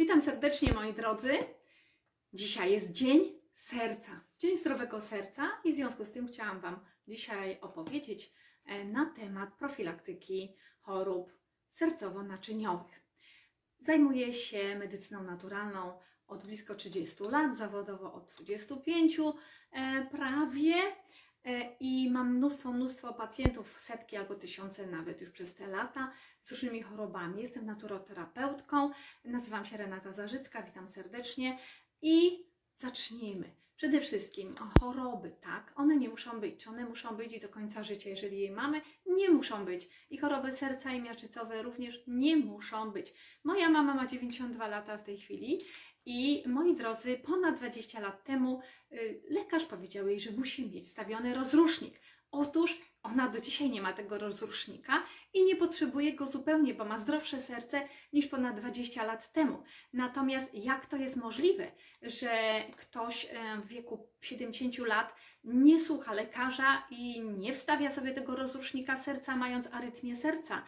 Witam serdecznie moi drodzy. Dzisiaj jest Dzień Serca, Dzień Zdrowego Serca i w związku z tym chciałam Wam dzisiaj opowiedzieć e, na temat profilaktyki chorób sercowo-naczyniowych. Zajmuję się medycyną naturalną od blisko 30 lat, zawodowo od 25 e, prawie i mam mnóstwo, mnóstwo pacjentów, setki albo tysiące nawet już przez te lata z różnymi chorobami. Jestem naturoterapeutką, nazywam się Renata Zarzycka, witam serdecznie i zacznijmy. Przede wszystkim choroby, tak? One nie muszą być. One muszą być do końca życia, jeżeli je mamy? Nie muszą być. I choroby serca i miażdżycowe również nie muszą być. Moja mama ma 92 lata w tej chwili i moi drodzy, ponad 20 lat temu y, lekarz powiedział jej, że musi mieć stawiony rozrusznik. Otóż ona do dzisiaj nie ma tego rozrusznika i nie potrzebuje go zupełnie, bo ma zdrowsze serce niż ponad 20 lat temu. Natomiast jak to jest możliwe, że ktoś e, w wieku 70 lat nie słucha lekarza i nie wstawia sobie tego rozrusznika serca, mając arytmię serca,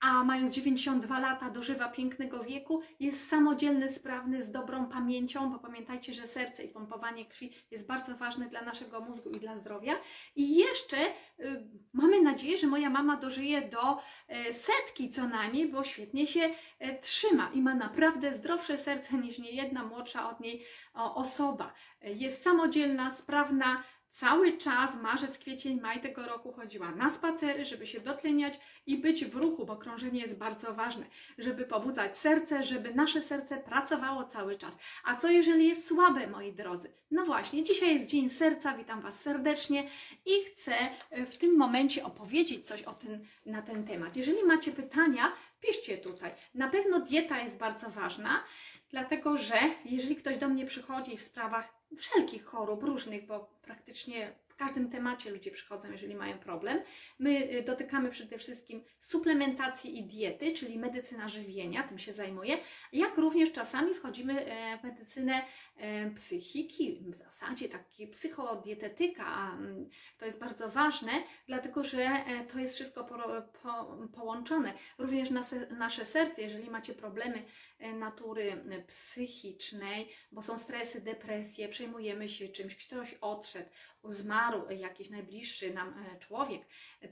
a mając 92 lata dożywa pięknego wieku, jest samodzielny, sprawny, z dobrą pamięcią, bo pamiętajcie, że serce i pompowanie krwi jest bardzo ważne dla naszego mózgu i dla zdrowia. I jeszcze y, mamy nadzieję, że moja mama dożyje do y, setki co najmniej, bo świetnie się y, trzyma i ma naprawdę zdrowsze serce niż niejedna młodsza od niej o, osoba. Jest samodzielna, sprawna, cały czas, marzec, kwiecień, maj tego roku chodziła na spacery, żeby się dotleniać i być w ruchu, bo krążenie jest bardzo ważne, żeby pobudzać serce, żeby nasze serce pracowało cały czas. A co jeżeli jest słabe, moi drodzy? No właśnie, dzisiaj jest Dzień Serca, witam Was serdecznie i chcę e, w tym momencie opowiedzieć coś o tym, na ten temat. Jeżeli macie pytania, piszcie tutaj. Na pewno dieta jest bardzo ważna, dlatego że jeżeli ktoś do mnie przychodzi w sprawach wszelkich chorób różnych, bo praktycznie każdym temacie ludzie przychodzą, jeżeli mają problem. My y, dotykamy przede wszystkim suplementacji i diety, czyli medycyna żywienia, tym się zajmuję, jak również czasami wchodzimy e, w medycynę e, psychiki, w zasadzie taki psychodietetyka. To jest bardzo ważne, dlatego że e, to jest wszystko po, po, połączone. Również nasze, nasze serce, jeżeli macie problemy natury psychicznej, bo są stresy, depresje, przejmujemy się czymś, ktoś odszedł, zmarł jakiś najbliższy nam e, człowiek,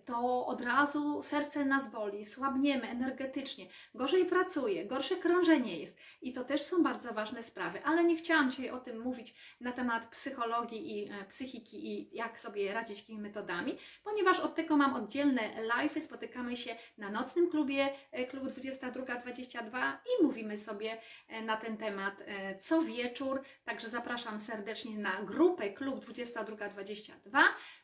to od razu serce nas boli, słabniemy energetycznie, gorzej pracuje, gorsze krążenie jest. I to też są bardzo ważne sprawy, ale nie chciałam dzisiaj o tym mówić na temat psychologii i e, psychiki i jak sobie radzić jakimi metodami, ponieważ od tego mam oddzielne live'y, spotykamy się na nocnym klubie, e, klubu 22.22 i mówimy sobie na ten temat co wieczór, także zapraszam serdecznie na grupę klub 2222.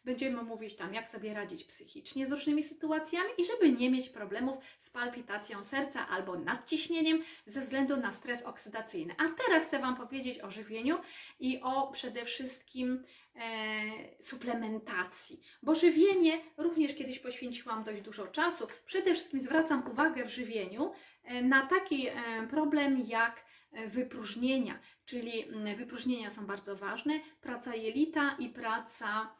Będziemy mówić tam, jak sobie radzić psychicznie z różnymi sytuacjami i żeby nie mieć problemów z palpitacją serca albo nadciśnieniem ze względu na stres oksydacyjny. A teraz chcę Wam powiedzieć o żywieniu i o przede wszystkim e, suplementacji, bo żywienie również kiedyś poświęciłam dość dużo czasu. Przede wszystkim zwracam uwagę w żywieniu e, na taki e, problem jak wypróżnienia, czyli mm, wypróżnienia są bardzo ważne, praca jelita i praca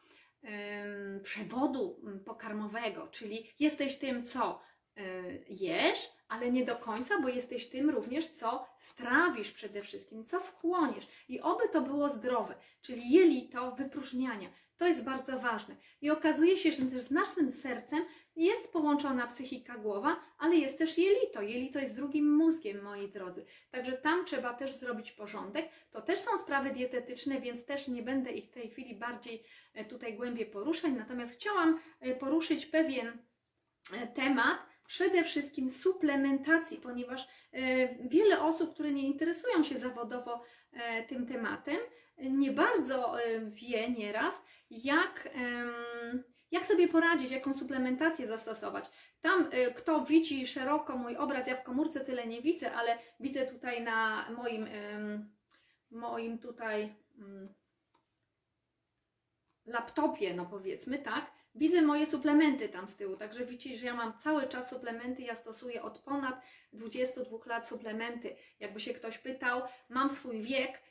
przewodu mm, pokarmowego, czyli jesteś tym, co y, jesz, ale nie do końca, bo jesteś tym również, co strawisz przede wszystkim, co wchłoniesz. I oby to było zdrowe, czyli jelito, wypróżniania. To jest bardzo ważne. I okazuje się, że też z naszym sercem jest połączona psychika głowa, ale jest też jelito. Jelito jest drugim mózgiem, moi drodzy. Także tam trzeba też zrobić porządek. To też są sprawy dietetyczne, więc też nie będę ich w tej chwili bardziej e, tutaj głębiej poruszać. Natomiast chciałam e, poruszyć pewien e, temat, przede wszystkim suplementacji, ponieważ wiele osób, które nie interesują się zawodowo tym tematem, nie bardzo wie nieraz, jak jak sobie poradzić, jaką suplementację zastosować? Tam, kto widzi szeroko mój obraz, ja w komórce tyle nie widzę, ale widzę tutaj na moim, moim tutaj laptopie, no powiedzmy, tak? Widzę moje suplementy tam z tyłu, także widzicie, że ja mam cały czas suplementy, ja stosuję od ponad 22 lat suplementy. Jakby się ktoś pytał, mam swój wiek,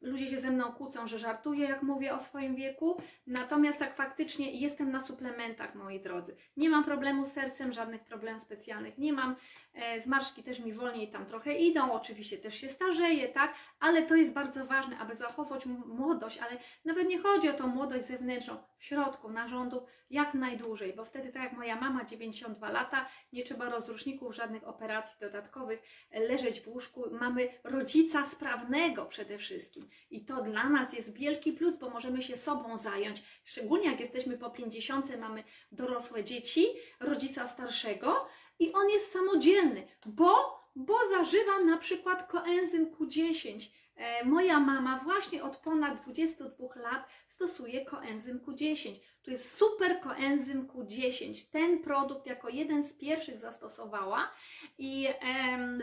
ludzie się ze mną kłócą, że żartuję, jak mówię o swoim wieku, natomiast tak faktycznie jestem na suplementach, moi drodzy. Nie mam problemu z sercem, żadnych problemów specjalnych nie mam. E, zmarszki też mi wolniej tam trochę idą, oczywiście też się starzeję, tak? Ale to jest bardzo ważne, aby zachować młodość, ale nawet nie chodzi o tą młodość zewnętrzną, w środku narządów jak najdłużej, bo wtedy, tak jak moja mama, 92 lata, nie trzeba rozruszników, żadnych operacji dodatkowych, e, leżeć w łóżku. Mamy rodzica sprawnego przede wszystkim. I to dla nas jest wielki plus, bo możemy się sobą zająć. Szczególnie jak jesteśmy po 50, mamy dorosłe dzieci, rodzica starszego i on jest samodzielny, bo, bo zażywa na przykład koenzym Q10. E, moja mama właśnie od ponad 22 lat stosuje koenzym Q10. To jest super koenzym Q10. Ten produkt jako jeden z pierwszych zastosowała i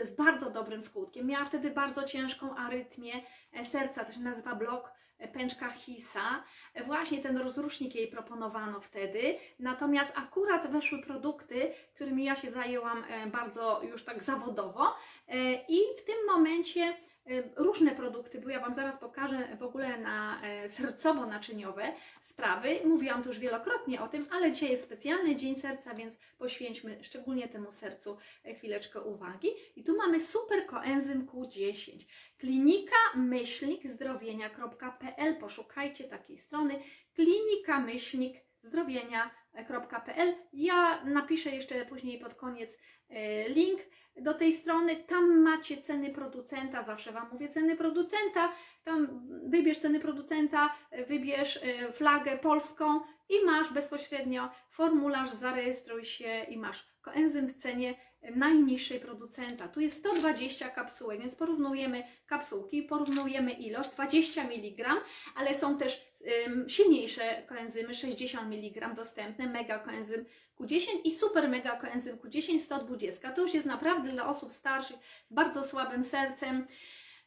z bardzo dobrym skutkiem. Miała wtedy bardzo ciężką arytmię e, serca, to się nazywa blok e, pęczka Hisa. Właśnie ten rozrusznik jej proponowano wtedy. Natomiast akurat weszły produkty, którymi ja się zajęłam bardzo już tak zawodowo i w tym momencie różne produkty, bo ja Wam zaraz pokażę w ogóle na e, sercowo-naczyniowe sprawy. Mówiłam tu już wielokrotnie o tym, ale dzisiaj jest specjalny Dzień Serca, więc poświęćmy szczególnie temu sercu e, chwileczkę uwagi. I tu mamy super koenzym Q10. Klinika myślnik zdrowienia.pl. Poszukajcie takiej strony. Klinika myślnik zdrowienia.pl. Ja napiszę jeszcze później pod koniec e, link do tej strony. Tam macie ceny producenta, zawsze Wam mówię ceny producenta. Tam wybierz ceny producenta, wybierz e, flagę polską i masz bezpośrednio formularz, zarejestruj się i masz koenzym w cenie najniższej producenta. Tu jest 120 kapsułek, więc porównujemy kapsułki, porównujemy ilość 20 mg, ale są też ym, silniejsze koenzymy 60 mg dostępne, mega koenzym Q10 i super mega koenzym Q10 120. To już jest naprawdę dla osób starszych z bardzo słabym sercem,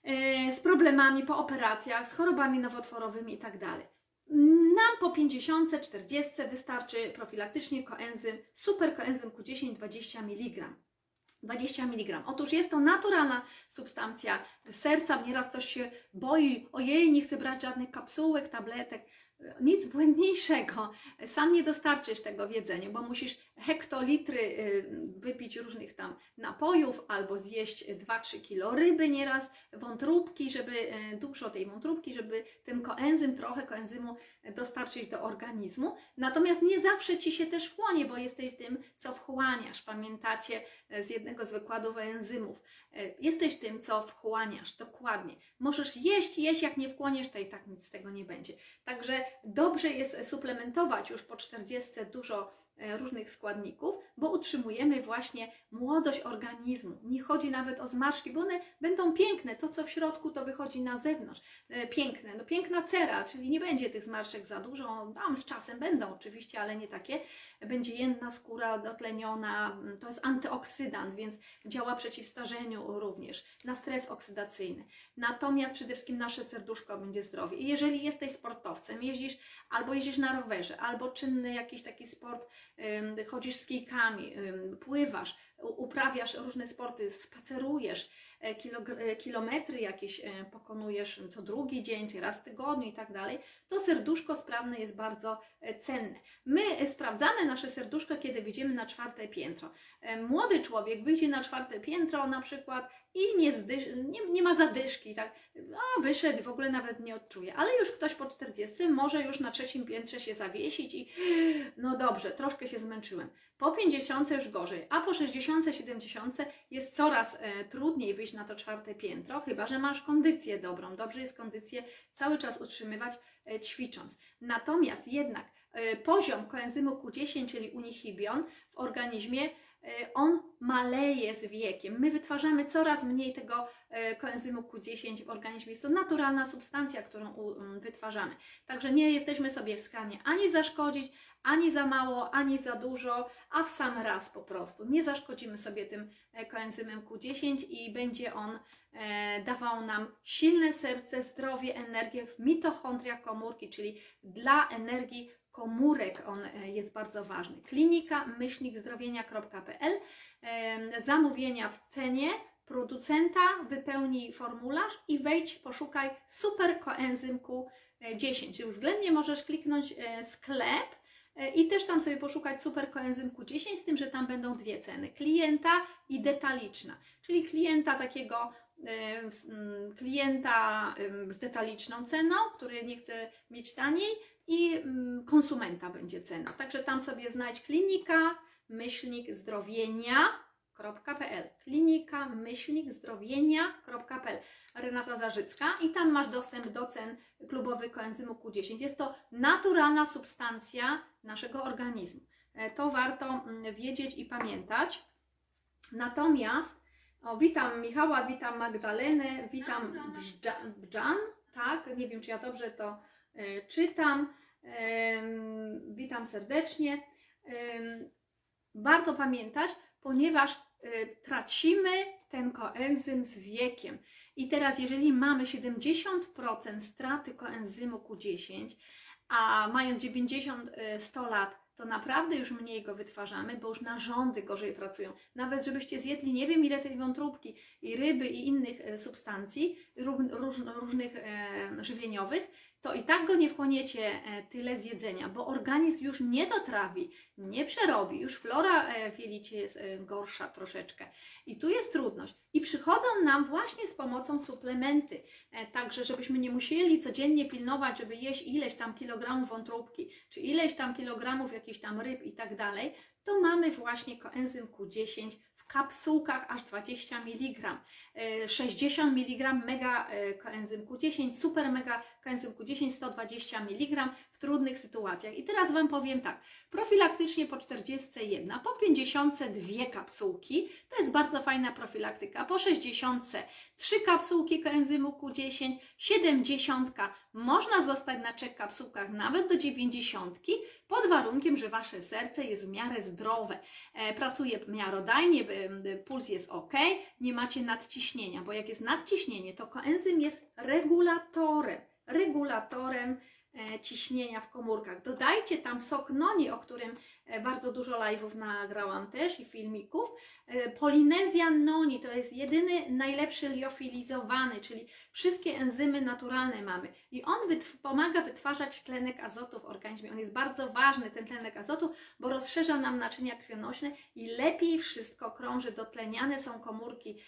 yy, z problemami po operacjach, z chorobami nowotworowymi itd. Nam po 50, 40 wystarczy profilaktycznie koenzym, super koenzym Q10 20 mg. 20 mg. Otóż jest to naturalna substancja serca. Nieraz ktoś się boi, ojej, nie chcę brać żadnych kapsułek, tabletek. Nic błędniejszego. Sam nie dostarczysz tego w jedzeniu, bo musisz hektolitry y, wypić różnych tam napojów albo zjeść 2-3 kilo ryby nieraz, wątróbki, żeby y, dużo tej wątróbki, żeby ten koenzym, trochę koenzymu dostarczyć do organizmu. Natomiast nie zawsze Ci się też wchłonie, bo jesteś tym, co wchłaniasz. Pamiętacie e, z jednego z wykładów enzymów. Jesteś tym, co wchłaniasz, dokładnie. Możesz jeść, jeść, jak nie wchłoniesz, to i tak nic z tego nie będzie. Także dobrze jest suplementować już po 40 dużo różnych składników, bo utrzymujemy właśnie młodość organizmu. Nie chodzi nawet o zmarszki, bo one będą piękne. To, co w środku, to wychodzi na zewnątrz. E, Piękne, no piękna cera, czyli nie będzie tych zmarszczek za dużo. Tam z czasem będą oczywiście, ale nie takie. Będzie jędrna skóra dotleniona. mm, To jest antyoksydant, więc działa przeciw starzeniu również, na stres oksydacyjny. Natomiast przede wszystkim nasze serduszko będzie zdrowie. I jeżeli jesteś sportowcem, jeździsz albo jeździsz na rowerze, albo czynny jakiś taki sport, chodzisz z kijkami, pływasz, uprawiasz różne sporty, spacerujesz, e, e, kilometry jakieś e, pokonujesz co drugi dzień, czy raz w tygodniu i tak dalej, to serduszko sprawne jest bardzo cenne. My sprawdzamy nasze serduszko, kiedy wyjdziemy na czwarte piętro. Młody człowiek wyjdzie na czwarte piętro na przykład i nie, nie, nie ma zadyszki, tak, a wyszedł, w ogóle nawet nie odczuje, ale już ktoś po 40 może już na trzecim piętrze się zawiesić i no dobrze, troszkę się zmęczyłem. Po 50 już gorzej, a po 60, 70 jest coraz e, trudniej wyjść na to czwarte piętro, chyba że masz kondycję dobrą. Dobrze jest kondycję cały czas utrzymywać e, ćwicząc. Natomiast jednak e, poziom koenzymu Q10, czyli unichibion w organizmie, on maleje z wiekiem. My wytwarzamy coraz mniej tego e, koenzymu Q10 w organizmie. Jest to naturalna substancja, którą wytwarzamy. Także nie jesteśmy sobie w stanie ani zaszkodzić, ani za mało, ani za dużo, a w sam raz po prostu. Nie zaszkodzimy sobie tym e, koenzymem Q10 i będzie on e, dawał nam silne serce, zdrowie, energię w mitochondria komórki, czyli dla energii komórek on e, jest bardzo ważny. Klinika myślnikzdrowienia.pl e, Zamówienia w cenie producenta, wypełnij formularz i wejdź, poszukaj super koenzym Q10. Czyli względnie możesz kliknąć e, sklep e, i też tam sobie poszukać super koenzym Q10, z tym, że tam będą dwie ceny: klienta i detaliczna. Czyli klienta takiego e, klienta z detaliczną ceną, który nie chce mieć taniej i mm, konsumenta będzie cena. Także tam sobie znajdź klinika, myślnik zdrowienia.pl klinika myślnik zdrowienia.pl Renata Zarzycka i tam masz dostęp do cen klubowych koenzymu Q10. Jest to naturalna substancja naszego organizmu. E, to warto mm, wiedzieć i pamiętać. Natomiast o, witam Michała, witam Magdalenę, witam Bżan, tak, nie wiem czy ja dobrze to czytam. Y, witam serdecznie warto pamiętać, ponieważ y, tracimy ten koenzym z wiekiem. I teraz, jeżeli mamy 70% straty koenzymu Q10, a mając 90-100 y, lat, to naprawdę już mniej go wytwarzamy, bo już narządy gorzej pracują. Nawet żebyście zjedli nie wiem ile tej wątróbki i ryby i innych substancji róż, różnych e, żywieniowych, to i tak go nie wchłoniecie e, tyle z jedzenia, bo organizm już nie to trawi, nie przerobi, już flora e, w jelicie jest e, gorsza troszeczkę. I tu jest trudność. I przychodzą nam właśnie z pomocą suplementy, także żebyśmy nie musieli codziennie pilnować, żeby jeść ileś tam kilogramów wątróbki, czy ileś tam kilogramów jakichś tam ryb i tak dalej, to mamy właśnie koenzym Q10 kapsułkach aż 20 mg, 60 mg mega koenzym Q10, super mega koenzym Q10 120 mg w trudnych sytuacjach. I teraz Wam powiem tak, profilaktycznie po 41, po 52 kapsułki, to jest bardzo fajna profilaktyka, po 60 3 kapsułki koenzymu Q10, 70 można zostać na trzech kapsułkach nawet do 90, pod warunkiem, że Wasze serce jest w miarę zdrowe, e, pracuje miarodajnie, puls jest ok, nie macie nadciśnienia, bo jak jest nadciśnienie, to koenzym jest regulatorem, regulatorem ciśnienia w komórkach. Dodajcie tam sok noni, o którym e, bardzo dużo live'ów nagrałam też i filmików. E, Polinezja noni to jest jedyny najlepszy liofilizowany, czyli wszystkie enzymy naturalne mamy. I on wytw pomaga wytwarzać tlenek azotu w organizmie. On jest bardzo ważny, ten tlenek azotu, bo rozszerza nam naczynia krwionośne i lepiej wszystko krąży, dotleniane są komórki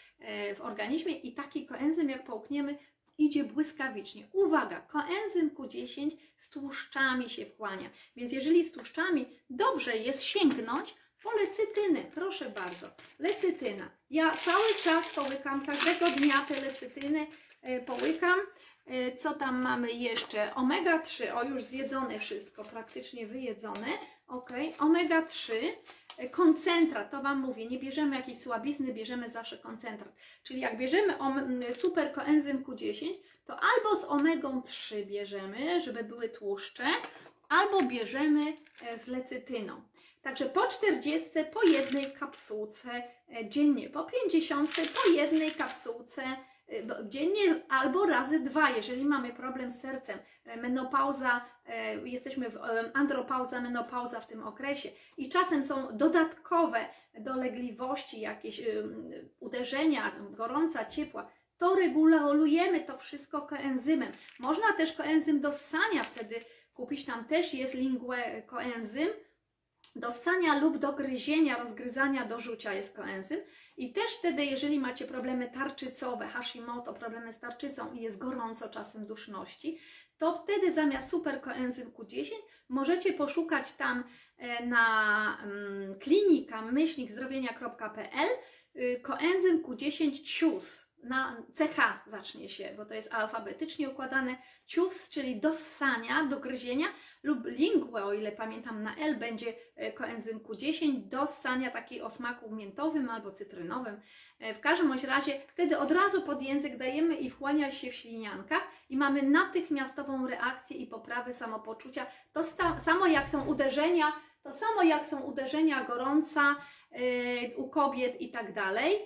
w organizmie i taki koenzym jak połkniemy idzie błyskawicznie. Uwaga, koenzym Q10 z tłuszczami się wchłania, więc jeżeli z tłuszczami dobrze jest sięgnąć po lecytynę, proszę bardzo, lecytyna. Ja cały czas połykam, każdego dnia te lecytyny e, połykam. E, co tam mamy jeszcze? Omega 3, o już zjedzone wszystko, praktycznie wyjedzone. Ok, omega 3 e, koncentrat, to Wam mówię, nie bierzemy jakiejś słabizny, bierzemy zawsze koncentrat. Czyli jak bierzemy super koenzym Q10, to albo z omegą 3 bierzemy, żeby były tłuszcze, albo bierzemy e, z lecytyną. Także po 40 po jednej kapsułce e, dziennie, po 50 po jednej kapsułce dziennie albo razy dwa, jeżeli mamy problem z sercem, e, menopauza, e, jesteśmy w andropauza, menopauza w tym okresie. I czasem są dodatkowe dolegliwości, jakieś uderzenia, gorąca, ciepła, to regulujemy to wszystko koenzymem. Można też koenzym do ssania wtedy kupić, tam też jest lingue koenzym, do ssania lub do gryzienia, rozgryzania, do rzucia jest koenzym. I też wtedy, jeżeli macie problemy tarczycowe, Hashimoto, problemy z tarczycą i jest gorąco czasem duszności, to wtedy zamiast super koenzym Q10 możecie poszukać tam e, na mm, klinika myślnik zdrowienia.pl y, koenzym Q10 cius na CH zacznie się, bo to jest alfabetycznie układane ciufs, czyli do ssania, do gryzienia lub lingue, o ile pamiętam na L będzie e, koenzym Q10 do ssania takiej o smaku miętowym albo cytrynowym. E, w każdym razie wtedy od razu pod język dajemy i wchłania się w śliniankach i mamy natychmiastową reakcję i poprawę samopoczucia. To samo jak są uderzenia, to samo jak są uderzenia gorąca yy, u kobiet i tak dalej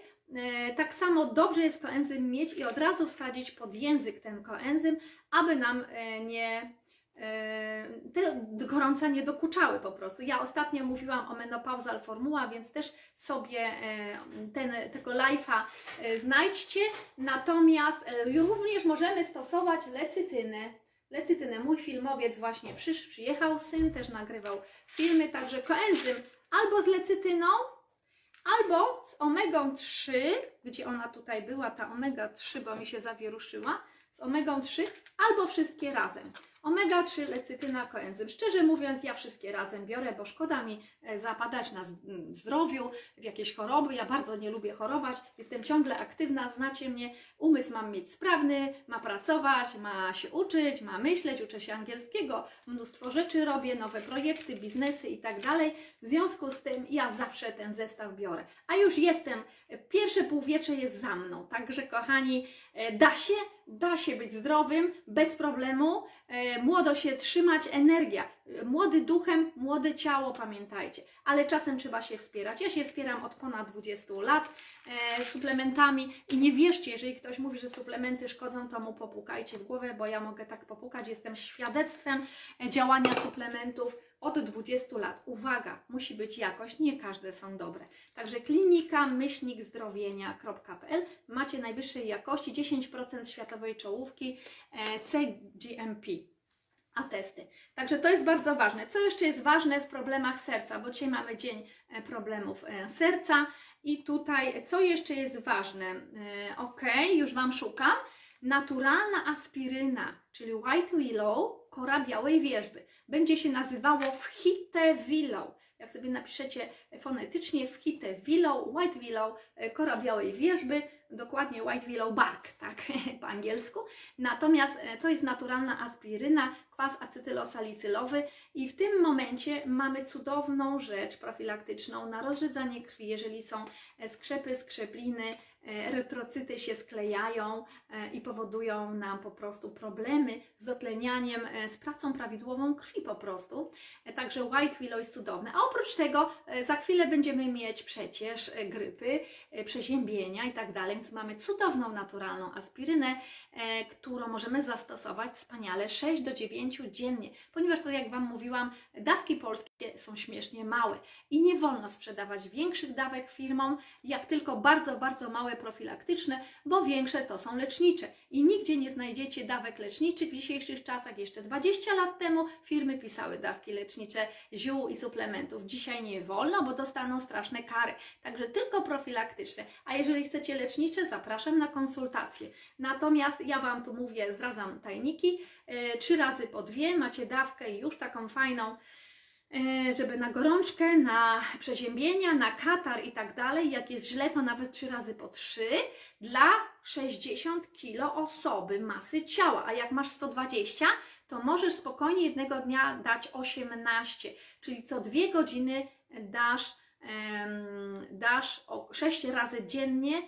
tak samo dobrze jest koenzym mieć i od razu wsadzić pod język ten koenzym, aby nam e, nie e, te gorąca nie dokuczały po prostu. Ja ostatnio mówiłam o menopauzal formuła, więc też sobie e, ten, tego live'a e, znajdźcie. Natomiast e, również możemy stosować lecytynę. Lecytynę. Mój filmowiec właśnie przysz, przyjechał, syn też nagrywał filmy, także koenzym albo z lecytyną, albo z omegą 3, gdzie ona tutaj była, ta omega 3, bo mi się zawieruszyła, z omegą 3, albo wszystkie razem. Omega 3, lecytyna, koenzym. Szczerze mówiąc, ja wszystkie razem biorę, bo szkoda mi e, zapadać na z- m, zdrowiu, w jakieś choroby. Ja bardzo nie lubię chorować. Jestem ciągle aktywna, znacie mnie. Umysł mam mieć sprawny, ma pracować, ma się uczyć, ma myśleć, uczę się angielskiego, mnóstwo rzeczy robię, nowe projekty, biznesy i tak dalej. W związku z tym ja zawsze ten zestaw biorę. A już jestem, pierwsze półwiecze jest za mną. Także kochani, e, da się, da się być zdrowym, bez problemu, e, młodo się trzymać, energia. E, Młody duchem, młode ciało, pamiętajcie. Ale czasem trzeba się wspierać. Ja się wspieram od ponad 20 lat e, suplementami i nie wierzcie, jeżeli ktoś mówi, że suplementy szkodzą, to mu popukajcie w głowę, bo ja mogę tak popukać. Jestem świadectwem e, działania suplementów od 20 lat. Uwaga, musi być jakość, nie każde są dobre. Także klinika myślnikzdrowienia.pl macie najwyższej jakości 10% światowej czołówki e, CGMP. Atesty. Także to jest bardzo ważne. Co jeszcze jest ważne w problemach serca, bo dzisiaj mamy dzień e, problemów e, serca i tutaj co jeszcze jest ważne? Ok, już Wam szukam. Naturalna aspiryna, czyli White Willow, kora białej wierzby. Będzie się nazywało White Willow. Jak sobie napiszecie fonetycznie White Willow, White Willow, e, kora białej wierzby, dokładnie White Willow Bark, tak po angielsku. Natomiast e, to jest naturalna aspiryna, kwas acetylosalicylowy i w tym momencie mamy cudowną rzecz profilaktyczną na rozrzedzanie krwi, jeżeli są e, skrzepy, skrzepliny, e, erytrocyty się sklejają i powodują nam po prostu problemy z dotlenianiem, e, z pracą prawidłową krwi po prostu. Także White Willow jest cudowne. A oprócz tego za chwilę będziemy mieć przecież grypy, przeziębienia i tak dalej, więc mamy cudowną naturalną aspirynę, e, którą możemy zastosować wspaniale 6 do 9 dziennie, ponieważ to jak Wam mówiłam, dawki polskie są śmiesznie małe i nie wolno sprzedawać większych dawek firmom, jak tylko bardzo, bardzo małe profilaktyczne, bo większe to są lecznicze i nigdzie nie znajdziecie dawek leczniczych w dzisiejszych czasach. Jeszcze 20 lat temu firmy pisały dawki lecznicze ziół i suplementów. Dzisiaj nie wolno, bo dostaną straszne kary. Także tylko profilaktyczne. A jeżeli chcecie lecznicze, zapraszam na konsultacje. Natomiast ja Wam tu mówię, zdradzam tajniki. E, Trzy razy po dwie macie dawkę i już taką fajną żeby na gorączkę, na przeziębienia, na katar i tak dalej. Jak jest źle, to nawet trzy razy po trzy dla 60 kg osoby masy ciała. A jak masz 120, to możesz spokojnie jednego dnia dać 18, czyli co dwie godziny dasz dasz o 6 razy dziennie,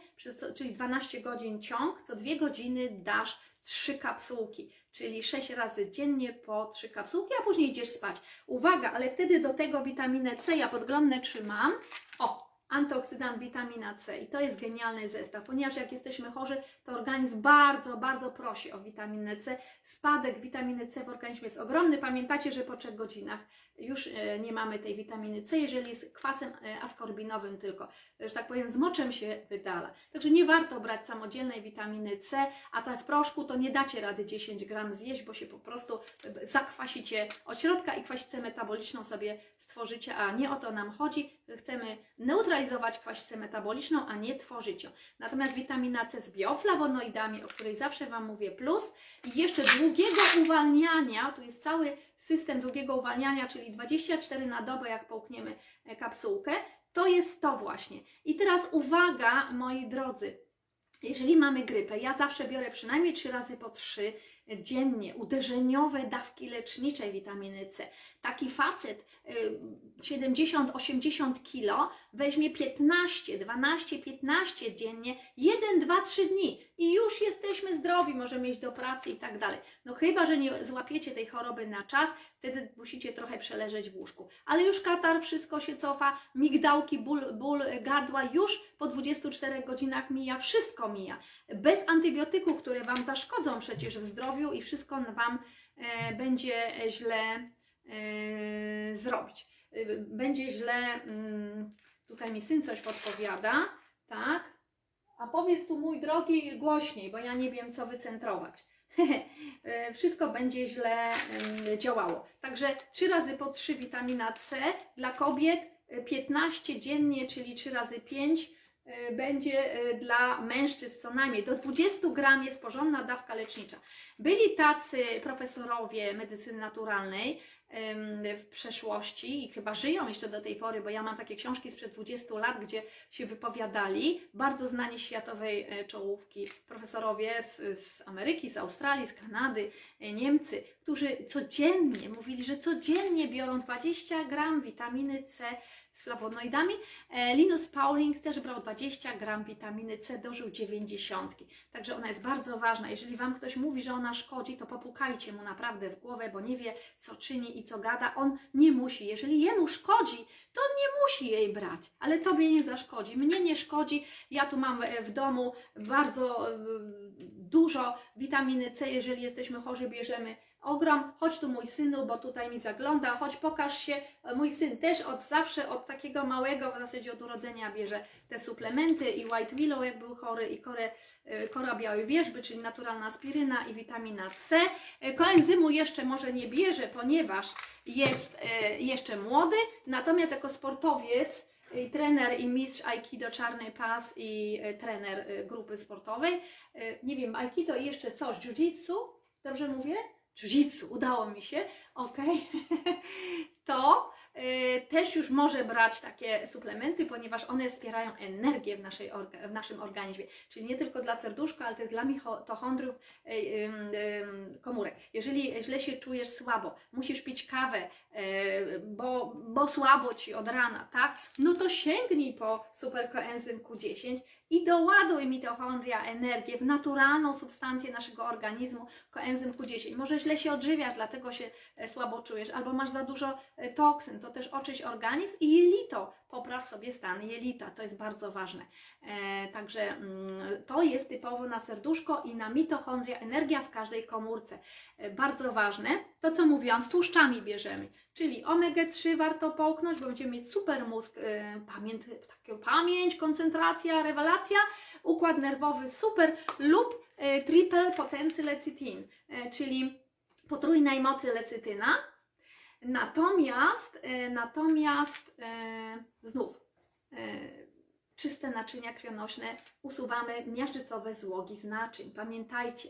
czyli 12 godzin ciąg, co 2 godziny dasz 3 kapsułki, czyli 6 razy dziennie po 3 kapsułki, a później idziesz spać. Uwaga, ale wtedy do tego witaminę C ja podglądne trzymam. O, antyoksydant, witamina C i to jest genialny zestaw, ponieważ jak jesteśmy chorzy, to organizm bardzo, bardzo prosi o witaminę C. Spadek witaminy C w organizmie jest ogromny. Pamiętacie, że po 3 godzinach już e, nie mamy tej witaminy C, jeżeli z kwasem e, askorbinowym tylko, że tak powiem, z moczem się wydala. Także nie warto brać samodzielnej witaminy C, a ta w proszku to nie dacie rady 10 gram zjeść, bo się po prostu e, zakwasicie od środka i kwasicę metaboliczną sobie stworzycie, a nie o to nam chodzi. Chcemy neutralizować kwasicę metaboliczną, a nie tworzyć ją. Natomiast witamina C z bioflawonoidami, o której zawsze Wam mówię, plus i jeszcze długiego uwalniania, tu jest cały system długiego uwalniania, czyli 24 na dobę, jak połkniemy e, kapsułkę, to jest to właśnie. I teraz uwaga, moi drodzy, jeżeli mamy grypę, ja zawsze biorę przynajmniej 3 razy po 3 dziennie uderzeniowe dawki leczniczej witaminy C. Taki facet y, 70-80 kg weźmie 15, 12, 15 dziennie, 1, 2, 3 dni i już jesteśmy zdrowi, możemy iść do pracy i tak dalej. No chyba, że nie złapiecie tej choroby na czas, wtedy musicie trochę przeleżeć w łóżku. Ale już katar, wszystko się cofa, migdałki, ból, ból gardła już po 24 godzinach mija, wszystko mija. Bez antybiotyku, które Wam zaszkodzą przecież w zdrowiu i wszystko Wam e, będzie źle e, zrobić. E, Będzie źle, mm, tutaj mi syn coś podpowiada, tak? A powiedz tu, mój drogi, głośniej, bo ja nie wiem, co wycentrować. E, Wszystko będzie źle em, działało. Także 3 razy po 3 witamina C dla kobiet, e, 15 dziennie, czyli 3 razy 5 e, będzie e, dla mężczyzn co najmniej. Do 20 gram jest porządna dawka lecznicza. Byli tacy profesorowie medycyny naturalnej w przeszłości i chyba żyją jeszcze do tej pory, bo ja mam takie książki sprzed 20 lat, gdzie się wypowiadali bardzo znani światowej e, czołówki. Profesorowie z, z Ameryki, z Australii, z Kanady, e, Niemcy, którzy codziennie mówili, że codziennie biorą 20 gram witaminy C z flawonoidami. E, Linus Pauling też brał 20 gram witaminy C, dożył 90. Także ona jest bardzo ważna. Jeżeli Wam ktoś mówi, że ona szkodzi, to popukajcie mu naprawdę w głowę, bo nie wie, co czyni i co gada. On nie musi. Jeżeli jemu szkodzi, to on nie musi jej brać, ale Tobie nie zaszkodzi. Mnie nie szkodzi. Ja tu mam e, w domu bardzo e, dużo witaminy C. Jeżeli jesteśmy chorzy, bierzemy ogrom. Chodź tu mój synu, bo tutaj mi zagląda. Chodź, pokaż się. Mój syn też od zawsze, od takiego małego, w zasadzie od urodzenia bierze te suplementy i White Willow, jak był chory, i korę, e, kora białej wierzby, czyli naturalna aspiryna i witamina C. E, Koenzymu jeszcze może nie bierze, ponieważ jest e, jeszcze młody, natomiast jako sportowiec i trener i mistrz Aikido Czarny Pas i trener grupy sportowej. Nie wiem, Aikido i jeszcze coś, Jiu-Jitsu, dobrze mówię? Jiu-Jitsu, udało mi się, ok. to y, też już może brać takie suplementy, ponieważ one wspierają energię w, naszej orga, w naszym organizmie. Czyli nie tylko dla serduszka, ale też dla mitochondriów y, y, y, komórek. Jeżeli źle się czujesz słabo, musisz pić kawę, bo, bo słabo ci od rana, tak? No to sięgnij po superkoenzym Q10 i doładuj mitochondria energię w naturalną substancję naszego organizmu, koenzym Q10. Może źle się odżywiasz, dlatego się e, słabo czujesz, albo masz za dużo e, toksyn, to też oczyść organizm i jelito, popraw sobie stan jelita, to jest bardzo ważne. E, także mm, to jest typowo na serduszko i na mitochondria, energia w każdej komórce. E, bardzo ważne, to co mówiłam, z tłuszczami bierzemy, czyli omega-3 warto połknąć, bo będziemy mieć super mózg, e, pamięć, pamięć, koncentracja, rewelacja, układ nerwowy super lub e, triple potency lecithin, e, czyli potrójnej mocy lecytyna. Natomiast, natomiast znów czyste naczynia krwionośne usuwamy miażdżycowe złogi z naczyń. Pamiętajcie,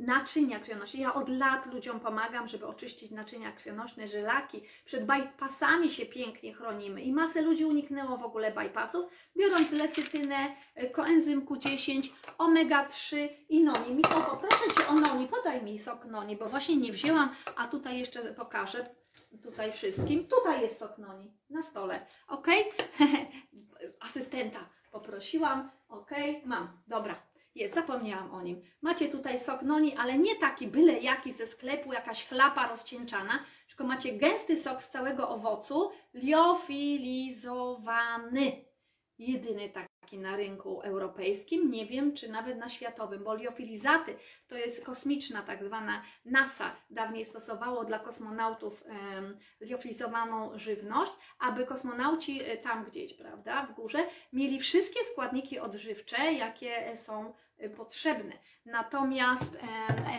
naczynia krwionośne. Ja od lat ludziom pomagam, żeby oczyścić naczynia krwionośne, żylaki. Przed bypassami się pięknie chronimy i masę ludzi uniknęło w ogóle bypassów, biorąc lecytynę, e, koenzym Q10, omega-3 i noni. Miko, poproszę Cię o noni, podaj mi sok noni, bo właśnie nie wzięłam, a tutaj jeszcze pokażę tutaj wszystkim. Tutaj jest sok noni na stole, ok? Asystenta poprosiłam, ok? Mam, dobra. Jest, zapomniałam o nim. Macie tutaj sok noni, ale nie taki byle jaki ze sklepu, jakaś chlapa rozcieńczana, tylko macie gęsty sok z całego owocu, liofilizowany. Jedyny taki na rynku europejskim, nie wiem czy nawet na światowym, bo liofilizaty to jest kosmiczna tak zwana NASA dawniej stosowało dla kosmonautów em, liofilizowaną żywność, aby kosmonauci e, tam gdzieś, prawda, w górze, mieli wszystkie składniki odżywcze, jakie są potrzebne. Natomiast,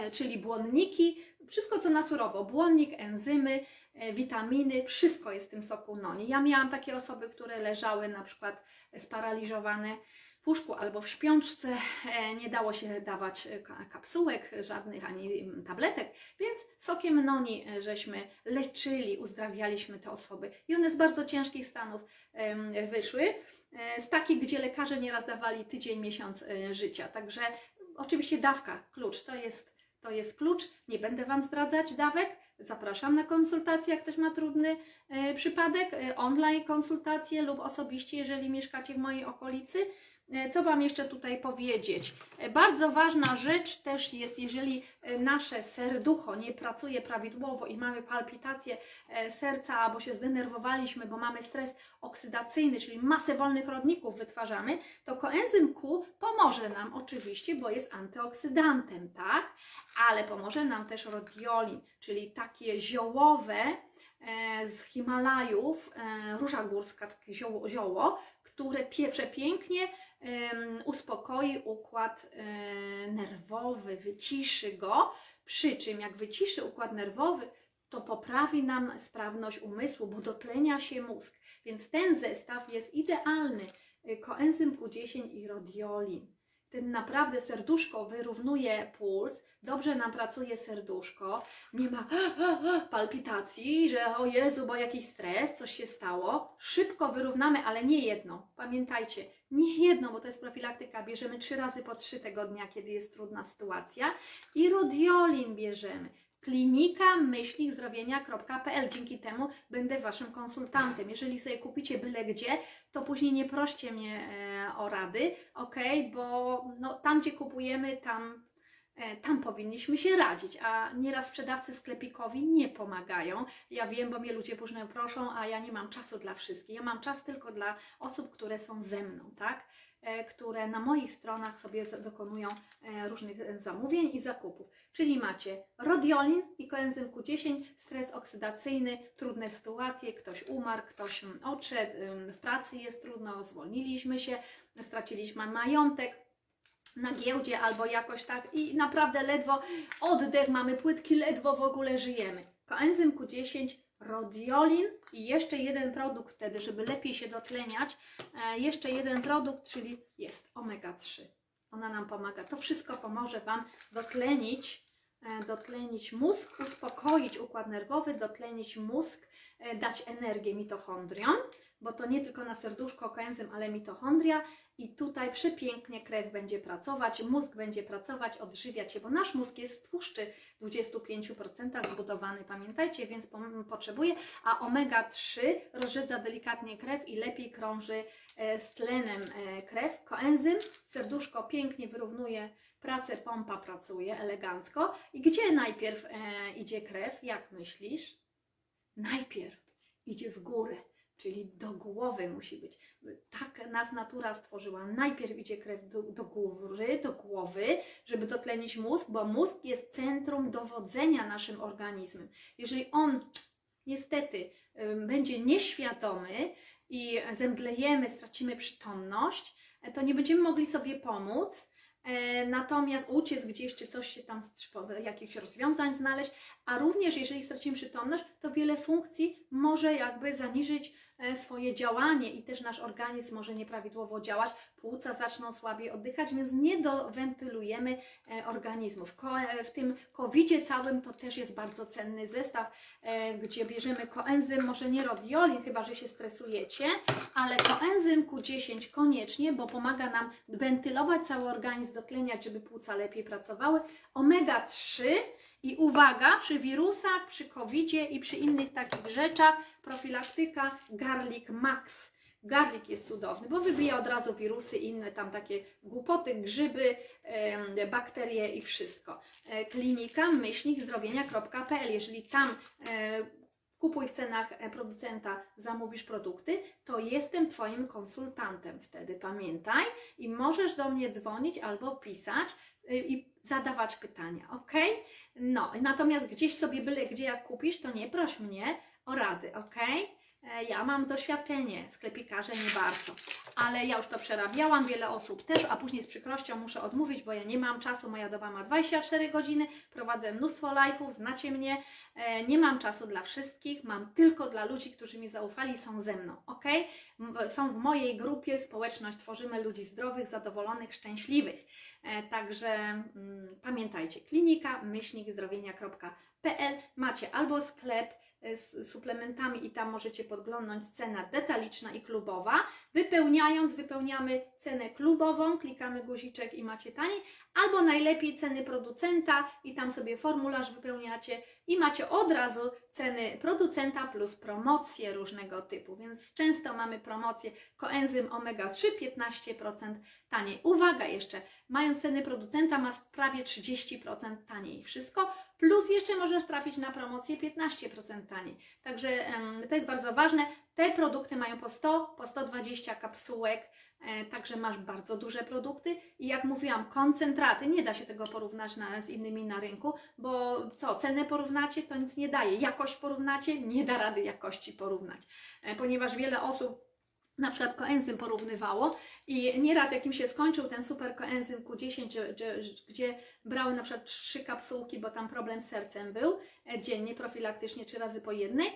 e, czyli błonniki, wszystko co na surowo, błonnik, enzymy, e, witaminy, wszystko jest w tym soku noni. Ja miałam takie osoby, które leżały na przykład sparaliżowane łóżku albo w śpiączce, e, nie dało się dawać e, ka- kapsułek żadnych ani mm, tabletek, więc sokiem noni e, żeśmy leczyli, uzdrawialiśmy te osoby i one z bardzo ciężkich stanów wyszły, z takich, gdzie lekarze nieraz dawali tydzień, miesiąc życia. Także oczywiście dawka, klucz, to jest, to jest klucz. Nie będę Wam zdradzać dawek, Zapraszam na konsultację, jak ktoś ma trudny przypadek, online konsultacje lub osobiście, jeżeli mieszkacie w mojej okolicy. E, Co Wam jeszcze tutaj powiedzieć? E, Bardzo ważna rzecz też jest, jeżeli e, nasze serducho nie pracuje prawidłowo i mamy palpitację e, serca, albo się zdenerwowaliśmy, bo mamy stres oksydacyjny, czyli masę wolnych rodników wytwarzamy, to koenzym Q pomoże nam oczywiście, bo jest antyoksydantem, tak? Ale pomoże nam też rodiolin, czyli takie ziołowe z Himalajów, róża górska, takie zioło, zioło które pie, przepięknie em, uspokoi układ e, nerwowy, wyciszy go. Przy czym, jak wyciszy układ nerwowy, to poprawi nam sprawność umysłu, bo dotlenia się mózg. Więc ten zestaw jest idealny. Y, Koenzym Q10 i rodiolin. Ten naprawdę serduszko wyrównuje puls, dobrze nam pracuje serduszko, nie ma palpitacji, że o Jezu, bo jakiś stres, coś się stało. Szybko wyrównamy, ale nie jedno. Pamiętajcie, nie jedno, bo to jest profilaktyka. Bierzemy trzy razy po trzy tego dnia, kiedy jest trudna sytuacja. I rodiolin bierzemy. Klinika myśli zdrowienia.pl. Dzięki temu będę Waszym konsultantem. Jeżeli sobie kupicie byle gdzie, to później nie proście mnie e, o rady, ok? Bo no, tam, gdzie kupujemy, tam, e, tam powinniśmy się radzić, a nieraz sprzedawcy sklepikowi nie pomagają. Ja wiem, bo mnie ludzie później proszą, a ja nie mam czasu dla wszystkich. Ja mam czas tylko dla osób, które są ze mną, tak? E, które na moich stronach sobie dokonują e, różnych e, zamówień i zakupów. Czyli macie rodiolin i koenzym Q10, stres oksydacyjny, trudne sytuacje, ktoś umarł, ktoś mm, odszedł, w pracy jest trudno, zwolniliśmy się, straciliśmy majątek, na giełdzie albo jakoś tak i naprawdę ledwo oddech mamy płytki, ledwo w ogóle żyjemy. Koenzym Q10, rodiolin i jeszcze jeden produkt wtedy, żeby lepiej się dotleniać, e, jeszcze jeden produkt, czyli jest omega-3. Ona nam pomaga. To wszystko pomoże Wam dotlenić, e, dotlenić mózg, uspokoić układ nerwowy, dotlenić mózg, e, dać energię mitochondriom, bo to nie tylko na serduszko koenzym, ale mitochondria i tutaj przepięknie krew będzie pracować, mózg będzie pracować, odżywiać się, bo nasz mózg jest z tłuszczy w 25% zbudowany, pamiętajcie, więc potrzebuje, a omega-3 rozrzedza delikatnie krew i lepiej krąży e, z tlenem e, krew. Koenzym, serduszko pięknie wyrównuje pracę, pompa pracuje elegancko. I gdzie najpierw e, idzie krew, jak myślisz? Najpierw idzie w górę, czyli do głowy musi być. Tak nas natura stworzyła. Najpierw idzie krew do, do góry, do głowy, żeby dotlenić mózg, bo mózg jest centrum dowodzenia naszym organizmem. Jeżeli on niestety będzie nieświadomy i zemdlejemy, stracimy przytomność, to nie będziemy mogli sobie pomóc. E, Natomiast uciec gdzieś, czy coś się tam, jakichś rozwiązań znaleźć, a również jeżeli stracimy przytomność, to wiele funkcji może jakby zaniżyć swoje działanie i też nasz organizm może nieprawidłowo działać, płuca zaczną słabiej oddychać, więc nie dowentylujemy e, organizmu. E, w tym covidzie całym to też jest bardzo cenny zestaw, e, gdzie bierzemy koenzym, może nie rodiolin, chyba że się stresujecie, ale koenzym Q10 koniecznie, bo pomaga nam wentylować cały organizm, dotleniać, żeby płuca lepiej pracowały. Omega-3 i uwaga, przy wirusach, przy covidzie i przy innych takich rzeczach, profilaktyka Garlic Max. Garlic jest cudowny, bo wybija od razu wirusy inne tam takie głupoty, grzyby, bakterie i wszystko. E, Klinika myślnik zdrowienia.pl. Jeżeli tam e, kupuj w cenach e, producenta, zamówisz produkty, to jestem Twoim konsultantem wtedy, pamiętaj. I możesz do mnie dzwonić albo pisać y, i zadawać pytania, ok? No, natomiast gdzieś sobie byle gdzie jak kupisz, to nie proś mnie o rady, ok? E, Ja mam doświadczenie, sklepikarze nie bardzo, ale ja już to przerabiałam, wiele osób też, a później z przykrością muszę odmówić, bo ja nie mam czasu, moja doba ma 24 godziny, prowadzę mnóstwo live'ów, znacie mnie, e, nie mam czasu dla wszystkich, mam tylko dla ludzi, którzy mi zaufali są ze mną, ok? Są w mojej grupie, społeczność tworzymy ludzi zdrowych, zadowolonych, szczęśliwych. E, Także mm, pamiętajcie, klinika myślnikzdrowienia.pl macie albo sklep z suplementami i tam możecie podglądnąć cena detaliczna i klubowa. Wypełniając, wypełniamy cenę klubową, klikamy guziczek i macie taniej, albo najlepiej ceny producenta i tam sobie formularz wypełniacie i macie od razu ceny producenta plus promocje różnego typu, więc często mamy promocję koenzym omega-3 15% taniej. Uwaga jeszcze, mając ceny producenta ma prawie 30% taniej wszystko, plus jeszcze możesz trafić na promocję 15% taniej. Także to jest bardzo ważne. Te produkty mają po 100, po 120 kapsułek, także masz bardzo duże produkty i jak mówiłam, koncentraty, nie da się tego porównać na, z innymi na rynku, bo co, cenę porównacie, to nic nie daje. Jakość porównacie, nie da rady jakości porównać, e, ponieważ wiele osób na przykład koenzym porównywało i nieraz jak im się skończył ten super koenzym Q10, że, że, że, gdzie brały na przykład trzy kapsułki, bo tam problem z sercem był, e, dziennie, profilaktycznie, trzy razy po jednej,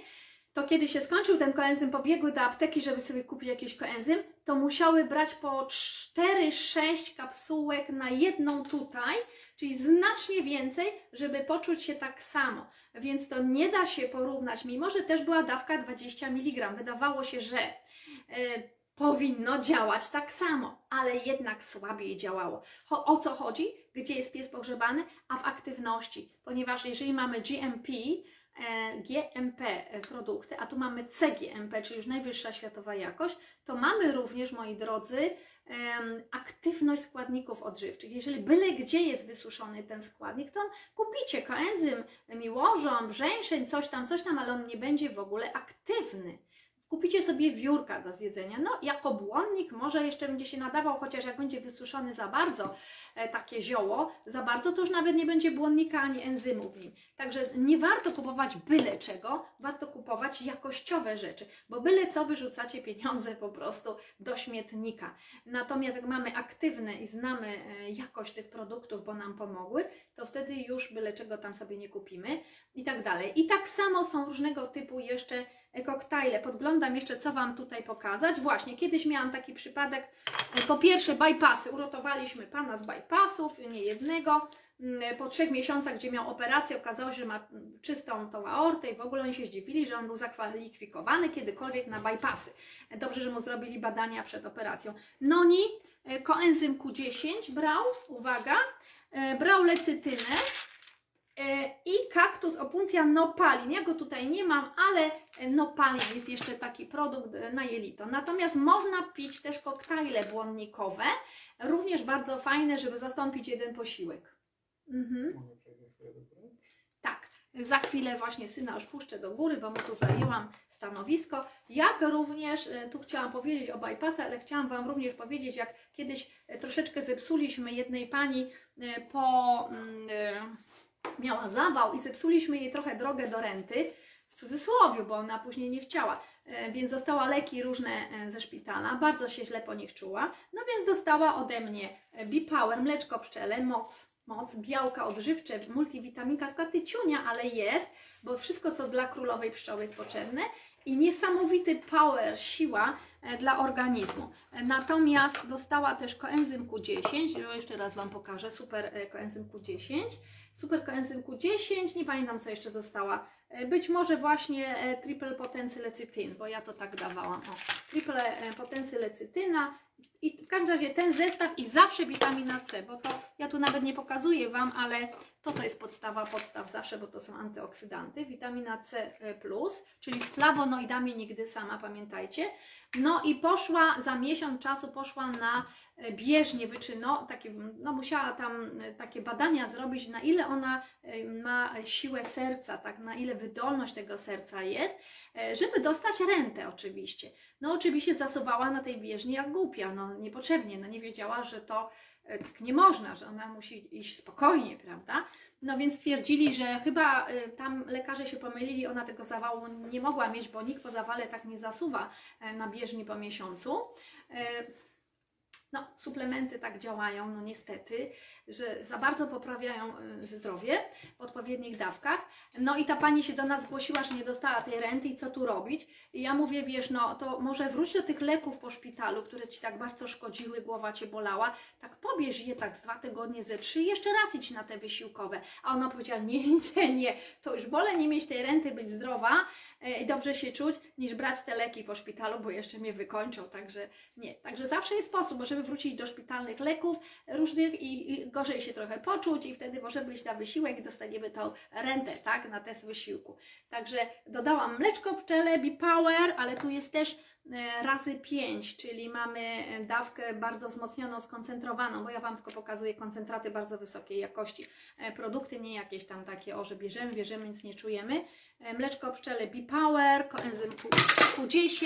to kiedy się skończył ten koenzym, pobiegły do apteki, żeby sobie kupić jakiś koenzym, to musiały brać po 4-6 kapsułek na jedną tutaj, czyli znacznie więcej, żeby poczuć się tak samo. Więc to nie da się porównać, mimo że też była dawka 20 mg. Wydawało się, że y, powinno działać tak samo, ale jednak słabiej działało. O co chodzi? Gdzie jest pies pogrzebany? A w aktywności, ponieważ jeżeli mamy GMP, GMP e, produkty, a tu mamy CGMP, czyli już najwyższa światowa jakość, to mamy również, moi drodzy, aktywność składników odżywczych. Jeżeli byle gdzie jest wysuszony ten składnik, to kupicie koenzym, miłożon, brzęszeń, coś tam, coś tam, ale on nie będzie w ogóle aktywny. Kupicie sobie wiórka do zjedzenia. No, jako błonnik może jeszcze będzie się nadawał, chociaż jak będzie wysuszony za bardzo e, takie zioło, za bardzo, to już nawet nie będzie błonnika ani enzymu w nim. Także nie warto kupować byle czego, warto kupować jakościowe rzeczy, bo byle co wyrzucacie pieniądze po prostu do śmietnika. Natomiast jak mamy aktywne i znamy e, jakość tych produktów, bo nam pomogły, to wtedy już byle czego tam sobie nie kupimy i tak dalej. I tak samo są różnego typu jeszcze koktajle. Podglądam jeszcze, co Wam tutaj pokazać. Właśnie, kiedyś miałam taki przypadek, po pierwsze bypassy, uratowaliśmy pana z bypassów, nie jednego, Mm, po trzech miesiącach, gdzie miał operację, okazało się, że ma czystą tą aortę i w ogóle oni się zdziwili, że on był zakwalifikowany kiedykolwiek na bypassy. Dobrze, że mu zrobili badania przed operacją. Noni, e, koenzym Q10 brał, uwaga, e, brał lecytynę, I kaktus opuncja nopalin. Ja go tutaj nie mam, ale e, nopalin jest jeszcze taki produkt e, na jelito. Natomiast można pić też koktajle błonnikowe, również bardzo fajne, żeby zastąpić jeden posiłek. Mhm. Tak, za chwilę właśnie syna już puszczę do góry, bo mu tu zajęłam stanowisko. Jak również, e, tu chciałam powiedzieć o bypassach, ale chciałam Wam również powiedzieć, jak kiedyś e, troszeczkę zepsuliśmy jednej pani e, po... Miała zawał i zepsuliśmy jej trochę drogę do renty, w cudzysłowie, bo ona później nie chciała. E, Więc dostała leki różne e, ze szpitala, bardzo się źle po nich czuła. No więc dostała ode mnie e, B-Power, mleczko pszczele, moc, moc, białka odżywcze, multivitaminka, taka tyciunia, ale jest, bo wszystko co dla królowej pszczoły jest potrzebne i niesamowity power, siła e, dla organizmu. E, Natomiast dostała też koenzym Q10, jo, jeszcze raz Wam pokażę, super e, koenzym Q10, super koenzym Q10, nie pamiętam co jeszcze dostała, być może właśnie triple potency lecytyn, bo ja to tak dawałam, o, triple e, potency lecytyna. I w każdym razie ten zestaw i zawsze witamina C, bo to ja tu nawet nie pokazuję Wam, ale to to jest podstawa podstaw zawsze, bo to są antyoksydanty. Witamina C+, czyli z flawonoidami nigdy sama, pamiętajcie. No i poszła, za miesiąc czasu poszła na e, bieżnie wyczyno, takie, no musiała tam e, takie badania zrobić, na ile ona ma siłę serca, tak, na ile wydolność tego serca jest, żeby dostać rentę oczywiście. No oczywiście zasuwała na tej bieżni jak głupia, no niepotrzebnie, no nie wiedziała, że to tak nie można, że ona musi iść spokojnie, prawda? No więc stwierdzili, że chyba e, tam lekarze się pomylili, ona tego zawału nie mogła mieć, bo nikt po zawale tak nie zasuwa e, na bieżni po miesiącu. No, suplementy tak działają, no niestety, że za bardzo poprawiają e, zdrowie w odpowiednich dawkach. No i ta pani się do nas zgłosiła, że nie dostała tej renty i co tu robić. I ja mówię, wiesz, no to może wróć do tych leków po szpitalu, które ci tak bardzo szkodziły, głowa cię bolała. Tak pobierz je tak z dwa tygodnie, ze trzy jeszcze raz idź na te wysiłkowe. A ona powiedziała, nie, nie, nie, to już wolę nie mieć tej renty, być zdrowa e, i dobrze się czuć, niż brać te leki po szpitalu, bo jeszcze mnie wykończą. Także nie, także zawsze jest sposób, bo wrócić do szpitalnych leków różnych i, i gorzej się trochę poczuć i wtedy możemy iść na wysiłek i dostaniemy tą rentę, tak, na test wysiłku. Także dodałam mleczko pszczele, B-Power, ale tu jest też e, razy 5, czyli mamy dawkę bardzo wzmocnioną, skoncentrowaną, bo ja Wam tylko pokazuję koncentraty bardzo wysokiej jakości. E, Produkty nie jakieś tam takie, o, że bierzemy, bierzemy, nic nie czujemy. E, Mleczko pszczele B-Power, koenzym Q- Q10.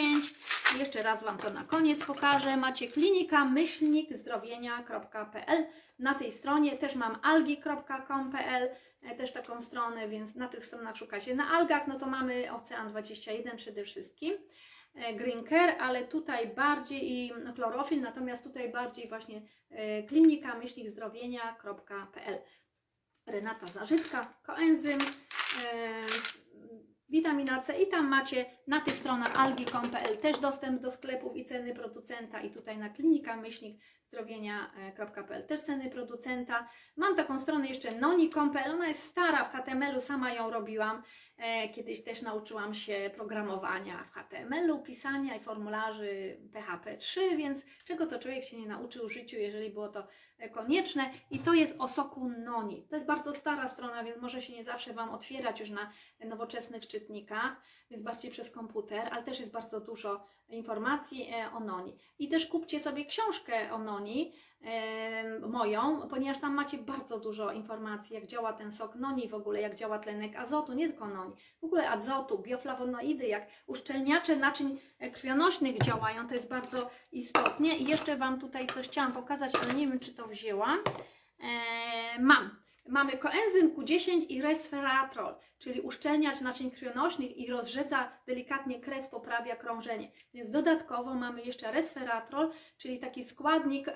I Jeszcze raz Wam to na koniec pokażę. Macie klinika myślnik zdrowienia.pl. Na tej stronie też mam algi.com.pl, e, też taką stronę, więc na tych stronach szukacie. Na algach, no to mamy Ocean 21 przede wszystkim. e, Care, ale tutaj bardziej i no, chlorofil, natomiast tutaj bardziej właśnie klinika myślnik zdrowienia.pl. Renata Zarzycka, koenzym, witamina C i tam macie na tych stronach algi.pl też dostęp do sklepów i ceny producenta i tutaj na klinika myślnik zdrowienia.pl też ceny producenta. Mam taką stronę jeszcze noni.pl, ona jest stara w HTML-u, sama ją robiłam. E, Kiedyś też nauczyłam się programowania w HTML-u, pisania i formularzy PHP 3, więc czego to człowiek się nie nauczył w życiu, jeżeli było to e, konieczne. I to jest o soku Noni. To jest bardzo stara strona, więc może się nie zawsze Wam otwierać już na nowoczesnych czytnikach, więc bardziej przez komputer, ale też jest bardzo dużo informacji e, o Noni. I też kupcie sobie książkę o Noni, moją, ponieważ tam macie bardzo dużo informacji, jak działa ten sok noni w ogóle, jak działa tlenek azotu, nie tylko noni, w ogóle azotu, bioflawonoidy, jak uszczelniacze naczyń e, krwionośnych działają, to jest bardzo istotnie. I jeszcze Wam tutaj coś chciałam pokazać, ale nie wiem, czy to wzięłam. E, mam. Mamy koenzym Q10 i resveratrol, czyli uszczelniacz naczyń krwionośnych i rozrzedza delikatnie krew, poprawia krążenie. Więc dodatkowo mamy jeszcze resveratrol, czyli taki składnik,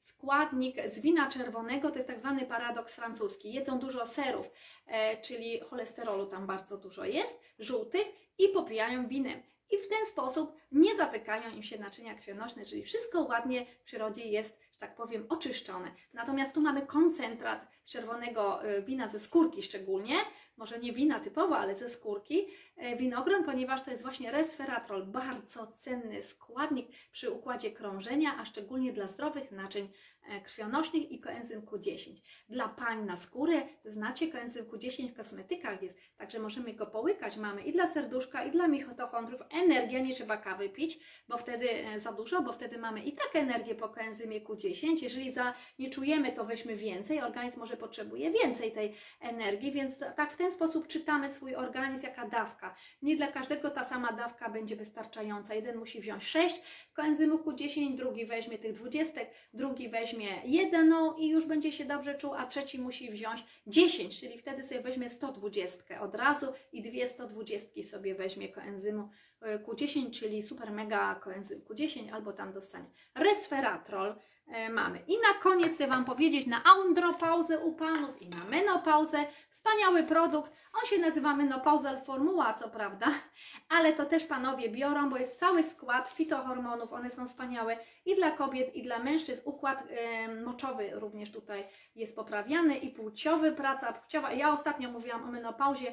składnik z wina czerwonego, to jest tak zwany paradoks francuski. Jedzą dużo serów, e, czyli cholesterolu tam bardzo dużo jest, żółtych i popijają winem. I w ten sposób nie zatykają im się naczynia krwionośne, czyli wszystko ładnie w przyrodzie jest, że tak powiem, oczyszczone. Natomiast tu mamy koncentrat z czerwonego y, wina ze skórki szczególnie, może nie wina typowo, ale ze skórki, e, winogron, ponieważ to jest właśnie resveratrol, bardzo cenny składnik przy układzie krążenia, a szczególnie dla zdrowych naczyń e, krwionośnych i koenzym Q10. Dla pań na skórę, znacie koenzym Q10 w kosmetykach jest, także możemy go połykać, mamy i dla serduszka, i dla mitochondrów. Energia, nie trzeba kawy pić, bo wtedy e, za dużo, bo wtedy mamy i tak energię po koenzymie Q10. Jeżeli za, nie czujemy, to weźmy więcej, organizm może potrzebuje więcej tej energii, więc tak w ten sposób czytamy swój organizm, jaka dawka. Nie dla każdego ta sama dawka będzie wystarczająca. Jeden musi wziąć 6 koenzymu Q10, drugi weźmie tych 20, drugi weźmie jedną i już będzie się dobrze czuł, a trzeci musi wziąć 10, czyli wtedy sobie weźmie 120 od razu i dwie 120 sobie weźmie koenzymu Q10, czyli super mega koenzym Q10 albo tam dostanie resveratrol e, mamy. I na koniec chcę Wam powiedzieć na andropauzę u panów i na menopauzę. Wspaniały produkt. On się nazywa menopauzal formuła, co prawda, ale to też panowie biorą, bo jest cały skład fitohormonów. One są wspaniałe i dla kobiet, i dla mężczyzn. Układ e, moczowy również tutaj jest poprawiany i płciowy, praca płciowa. Ja ostatnio mówiłam o menopauzie,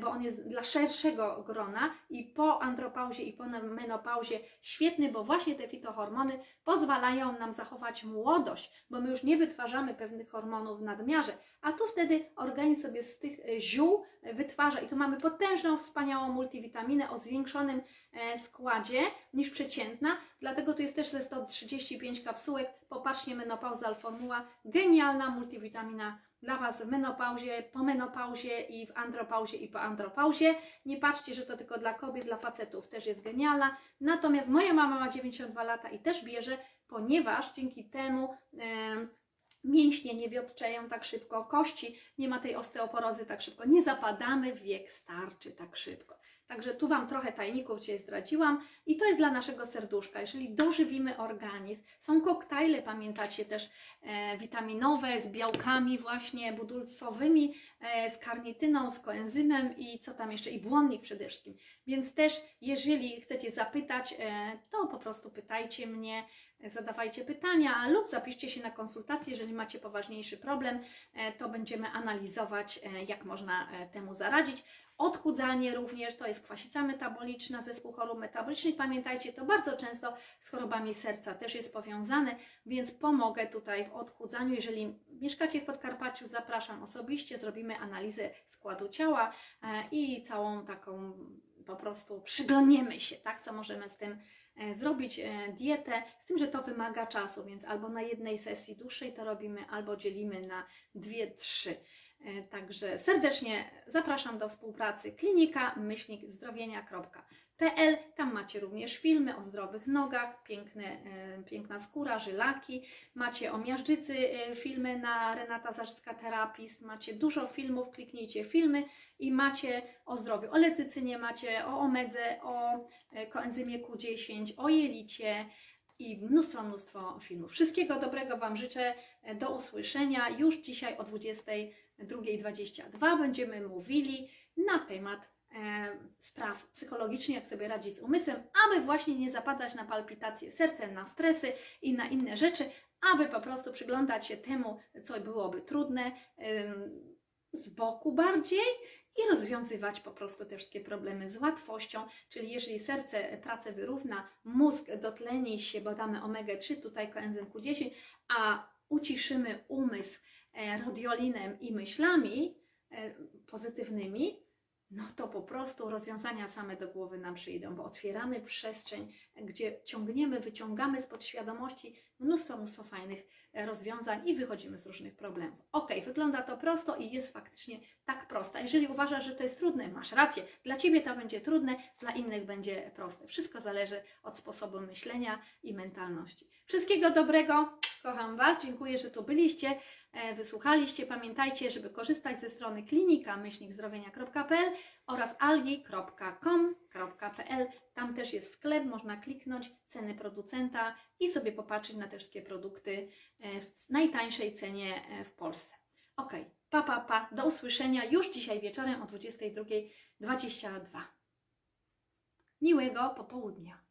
bo on jest dla szerszego grona i po andropauzie i po menopauzie świetny, bo właśnie te fitohormony pozwalają nam zachować młodość, bo my już nie wytwarzamy pewnych hormonów w nadmiarze, a tu wtedy organizm sobie z tych e, ziół wytwarza i tu mamy potężną, wspaniałą multivitaminę o zwiększonym e, składzie niż przeciętna, dlatego tu jest też ze 135 kapsułek, popatrzcie menopauzal formuła, genialna multivitamina dla Was w menopauzie, po menopauzie i w andropauzie i po andropauzie. Nie patrzcie, że to tylko dla kobiet, dla facetów też jest genialna. Natomiast moja mama ma 92 lata i też bierze, ponieważ dzięki temu em, mięśnie nie wiotczeją tak szybko, kości, nie ma tej osteoporozy tak szybko, nie zapadamy w wiek starczy tak szybko. Także tu Wam trochę tajników Cię zdradziłam i to jest dla naszego serduszka. Jeżeli dożywimy organizm, są koktajle, pamiętacie też e, witaminowe z białkami właśnie budulcowymi, e, z karnityną, z koenzymem i co tam jeszcze, i błonnik przede wszystkim. Więc też jeżeli chcecie zapytać, e, to po prostu pytajcie mnie. Zadawajcie pytania lub zapiszcie się na konsultację, jeżeli macie poważniejszy problem, e, to będziemy analizować, e, jak można e, temu zaradzić. Odchudzanie również to jest kwasica metaboliczna, zespół chorób metabolicznych. Pamiętajcie, to bardzo często z chorobami serca też jest powiązane, więc pomogę tutaj w odchudzaniu. Jeżeli mieszkacie w Podkarpaciu, zapraszam osobiście, zrobimy analizę składu ciała i całą taką po prostu przyglądniemy się, tak, co możemy z tym zrobić e, dietę, z tym, że to wymaga czasu, więc albo na jednej sesji dłuższej to robimy, albo dzielimy na dwie, trzy. E, także serdecznie zapraszam do współpracy klinika myślnik Tam macie również filmy o zdrowych nogach, piękne, e, piękna skóra, żylaki. Macie o miażdżycy e, filmy na Renata Zarzycka Terapist. Macie dużo filmów, kliknijcie filmy i macie o zdrowiu, o letycynie, macie o omedze, o koenzymie Q10, o jelicie i mnóstwo, mnóstwo filmów. Wszystkiego dobrego Wam życzę. Do usłyszenia już dzisiaj o 20. 2.22 będziemy mówili na temat e, spraw psychologicznych, jak sobie radzić z umysłem, aby właśnie nie zapadać na palpitacje serca, na stresy i na inne rzeczy, aby po prostu przyglądać się temu, co byłoby trudne e, z boku bardziej i rozwiązywać po prostu te wszystkie problemy z łatwością, czyli jeżeli serce pracę wyrówna, mózg dotleni się, bo damy omega-3, tutaj koenzym Q10, a uciszymy umysł E, radiolinem i myślami e, pozytywnymi, no to po prostu rozwiązania same do głowy nam przyjdą, bo otwieramy przestrzeń, gdzie ciągniemy, wyciągamy z podświadomości mnóstwo, mnóstwo fajnych e, rozwiązań i wychodzimy z różnych problemów. Ok, wygląda to prosto i jest faktycznie tak prosta. Jeżeli uważasz, że to jest trudne, masz rację. Dla Ciebie to będzie trudne, dla innych będzie proste. Wszystko zależy od sposobu myślenia i mentalności. Wszystkiego dobrego, kocham Was, dziękuję, że tu byliście. E, wysłuchaliście. Pamiętajcie, żeby korzystać ze strony klinika myślnikzdrowienia.pl oraz algi.com.pl. Tam też jest sklep, można kliknąć ceny producenta i sobie popatrzeć na te wszystkie produkty e, w najtańszej cenie e, w Polsce. Ok, pa, pa, pa. Do usłyszenia już dzisiaj wieczorem o 22.22. Miłego popołudnia.